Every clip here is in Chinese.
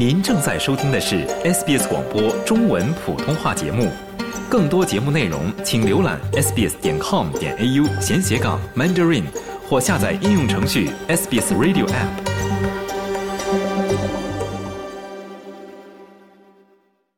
您正在收听的是 SBS 广播中文普通话节目。更多节目内容，请浏览 sbs 点 com 点 au 闲斜杠 mandarin，或下载应用程序 SBS Radio App。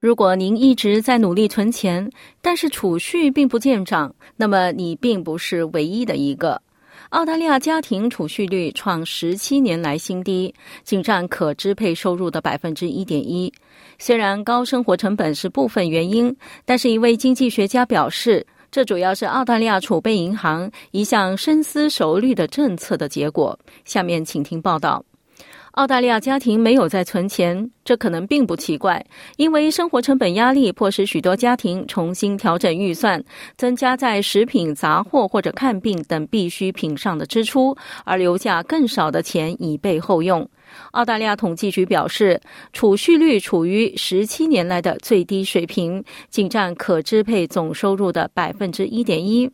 如果您一直在努力存钱，但是储蓄并不见长，那么你并不是唯一的一个。澳大利亚家庭储蓄率创十七年来新低，仅占可支配收入的百分之一点一。虽然高生活成本是部分原因，但是一位经济学家表示，这主要是澳大利亚储备银行一项深思熟虑的政策的结果。下面请听报道。澳大利亚家庭没有在存钱，这可能并不奇怪，因为生活成本压力迫使许多家庭重新调整预算，增加在食品、杂货或者看病等必需品上的支出，而留下更少的钱以备后用。澳大利亚统计局表示，储蓄率处于十七年来的最低水平，仅占可支配总收入的百分之一点一。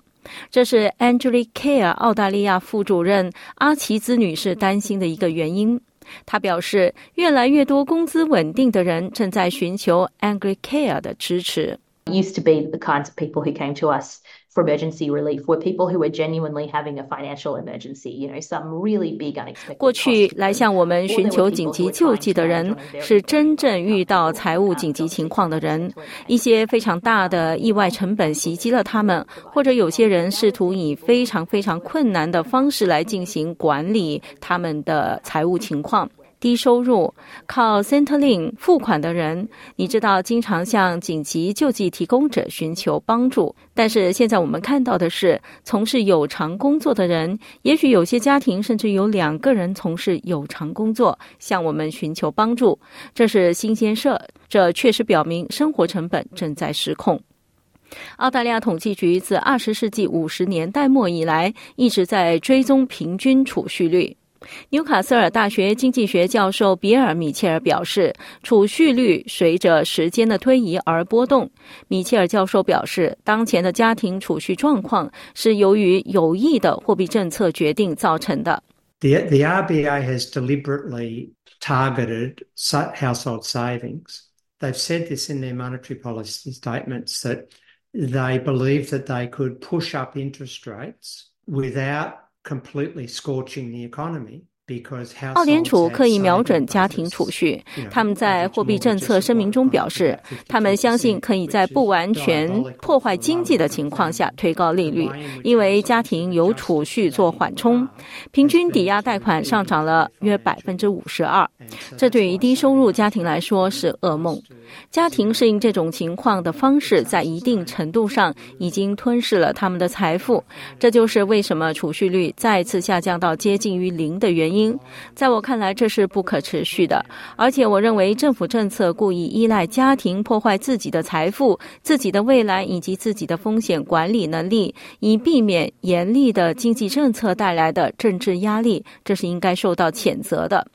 这是 Angelica Care 澳大利亚副主任阿奇兹女士担心的一个原因。他表示，越来越多工资稳定的人正在寻求 Angry Care 的支持。Used to be the kinds of people who came to us. For emergency relief were people who were genuinely having a financial emergency. You know, some really big unexpected. 过去来向我们寻求紧急救济的人是真正遇到财务紧急情况的人，一些非常大的意外成本袭击了他们，或者有些人试图以非常非常困难的方式来进行管理他们的财务情况。低收入靠 Centrelink 付款的人，你知道，经常向紧急救济提供者寻求帮助。但是现在我们看到的是，从事有偿工作的人，也许有些家庭甚至有两个人从事有偿工作，向我们寻求帮助。这是新鲜事，这确实表明生活成本正在失控。澳大利亚统计局自二十世纪五十年代末以来，一直在追踪平均储蓄率。纽卡斯尔大学经济学教授比尔·米切尔表示，储蓄率随着时间的推移而波动。米切尔教授表示，当前的家庭储蓄状况是由于有意的货币政策决定造成的。The the RBA has deliberately targeted household savings. They've said this in their monetary policy statements that they believe that they could push up interest rates without completely scorching the economy 澳联储刻意瞄准家庭储蓄。他们在货币政策声明中表示，他们相信可以在不完全破坏经济的情况下推高利率，因为家庭有储蓄做缓冲。平均抵押贷款上涨了约百分之五十二，这对于低收入家庭来说是噩梦。家庭适应这种情况的方式，在一定程度上已经吞噬了他们的财富。这就是为什么储蓄率再次下降到接近于零的原因。在我看来，这是不可持续的。而且，我认为政府政策故意依赖家庭，破坏自己的财富、自己的未来以及自己的风险管理能力，以避免严厉的经济政策带来的政治压力，这是应该受到谴责的。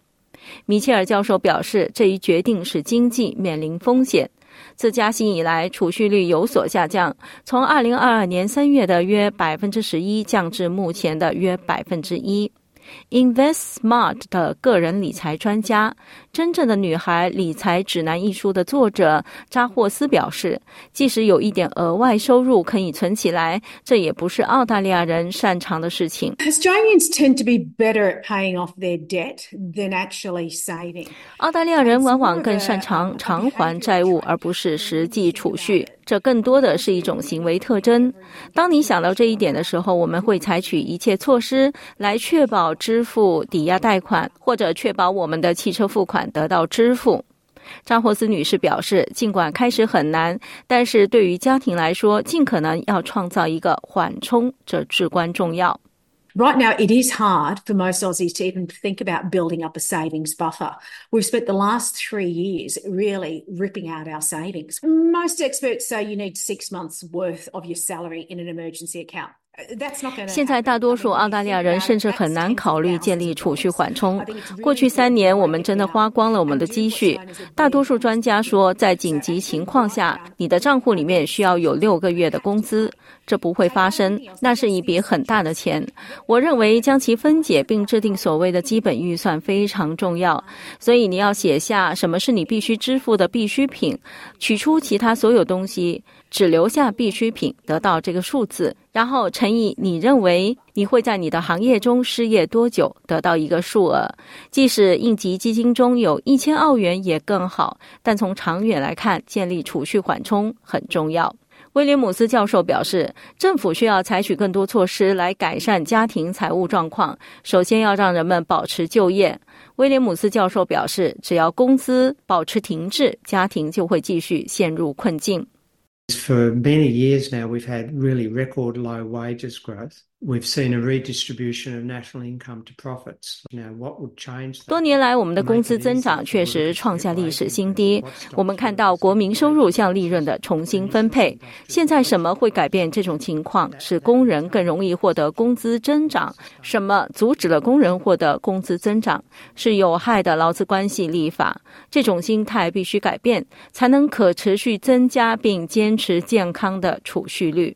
米切尔教授表示，这一决定使经济面临风险。自加息以来，储蓄率有所下降，从二零二二年三月的约百分之十一降至目前的约百分之一。Invest Smart 的个人理财专家，《真正的女孩理财指南》一书的作者扎霍斯表示，即使有一点额外收入可以存起来，这也不是澳大利亚人擅长的事情。Australians tend to be better at paying off their debt than actually saving。澳大利亚人往往更擅长偿还债务，而不是实际储蓄。这更多的是一种行为特征。当你想到这一点的时候，我们会采取一切措施来确保支付抵押贷款，或者确保我们的汽车付款得到支付。张霍斯女士表示，尽管开始很难，但是对于家庭来说，尽可能要创造一个缓冲，这至关重要。Right now, it is hard for most Aussies to even think about building up a savings buffer. We've spent the last three years really ripping out our savings. Most experts say you need six months' worth of your salary in an emergency account. 现在大多数澳大利亚人甚至很难考虑建立储蓄缓冲。过去三年，我们真的花光了我们的积蓄。大多数专家说，在紧急情况下，你的账户里面需要有六个月的工资。这不会发生，那是一笔很大的钱。我认为将其分解并制定所谓的基本预算非常重要。所以你要写下什么是你必须支付的必需品，取出其他所有东西，只留下必需品，得到这个数字，然后乘以你认为你会在你的行业中失业多久，得到一个数额。即使应急基金中有一千澳元也更好，但从长远来看，建立储蓄缓冲很重要。威廉姆斯教授表示，政府需要采取更多措施来改善家庭财务状况。首先要让人们保持就业。威廉姆斯教授表示，只要工资保持停滞，家庭就会继续陷入困境。For many years now, we've had really record low wages growth. We've seen a redistribution of national income to profits. Now, what would change? 多年来，我们的工资增长确实创下历史新低。我们看到国民收入向利润的重新分配。现在什么会改变这种情况？使工人更容易获得工资增长？什么阻止了工人获得工资增长？是有害的劳资关系立法。这种心态必须改变，才能可持续增加并坚持健康的储蓄率。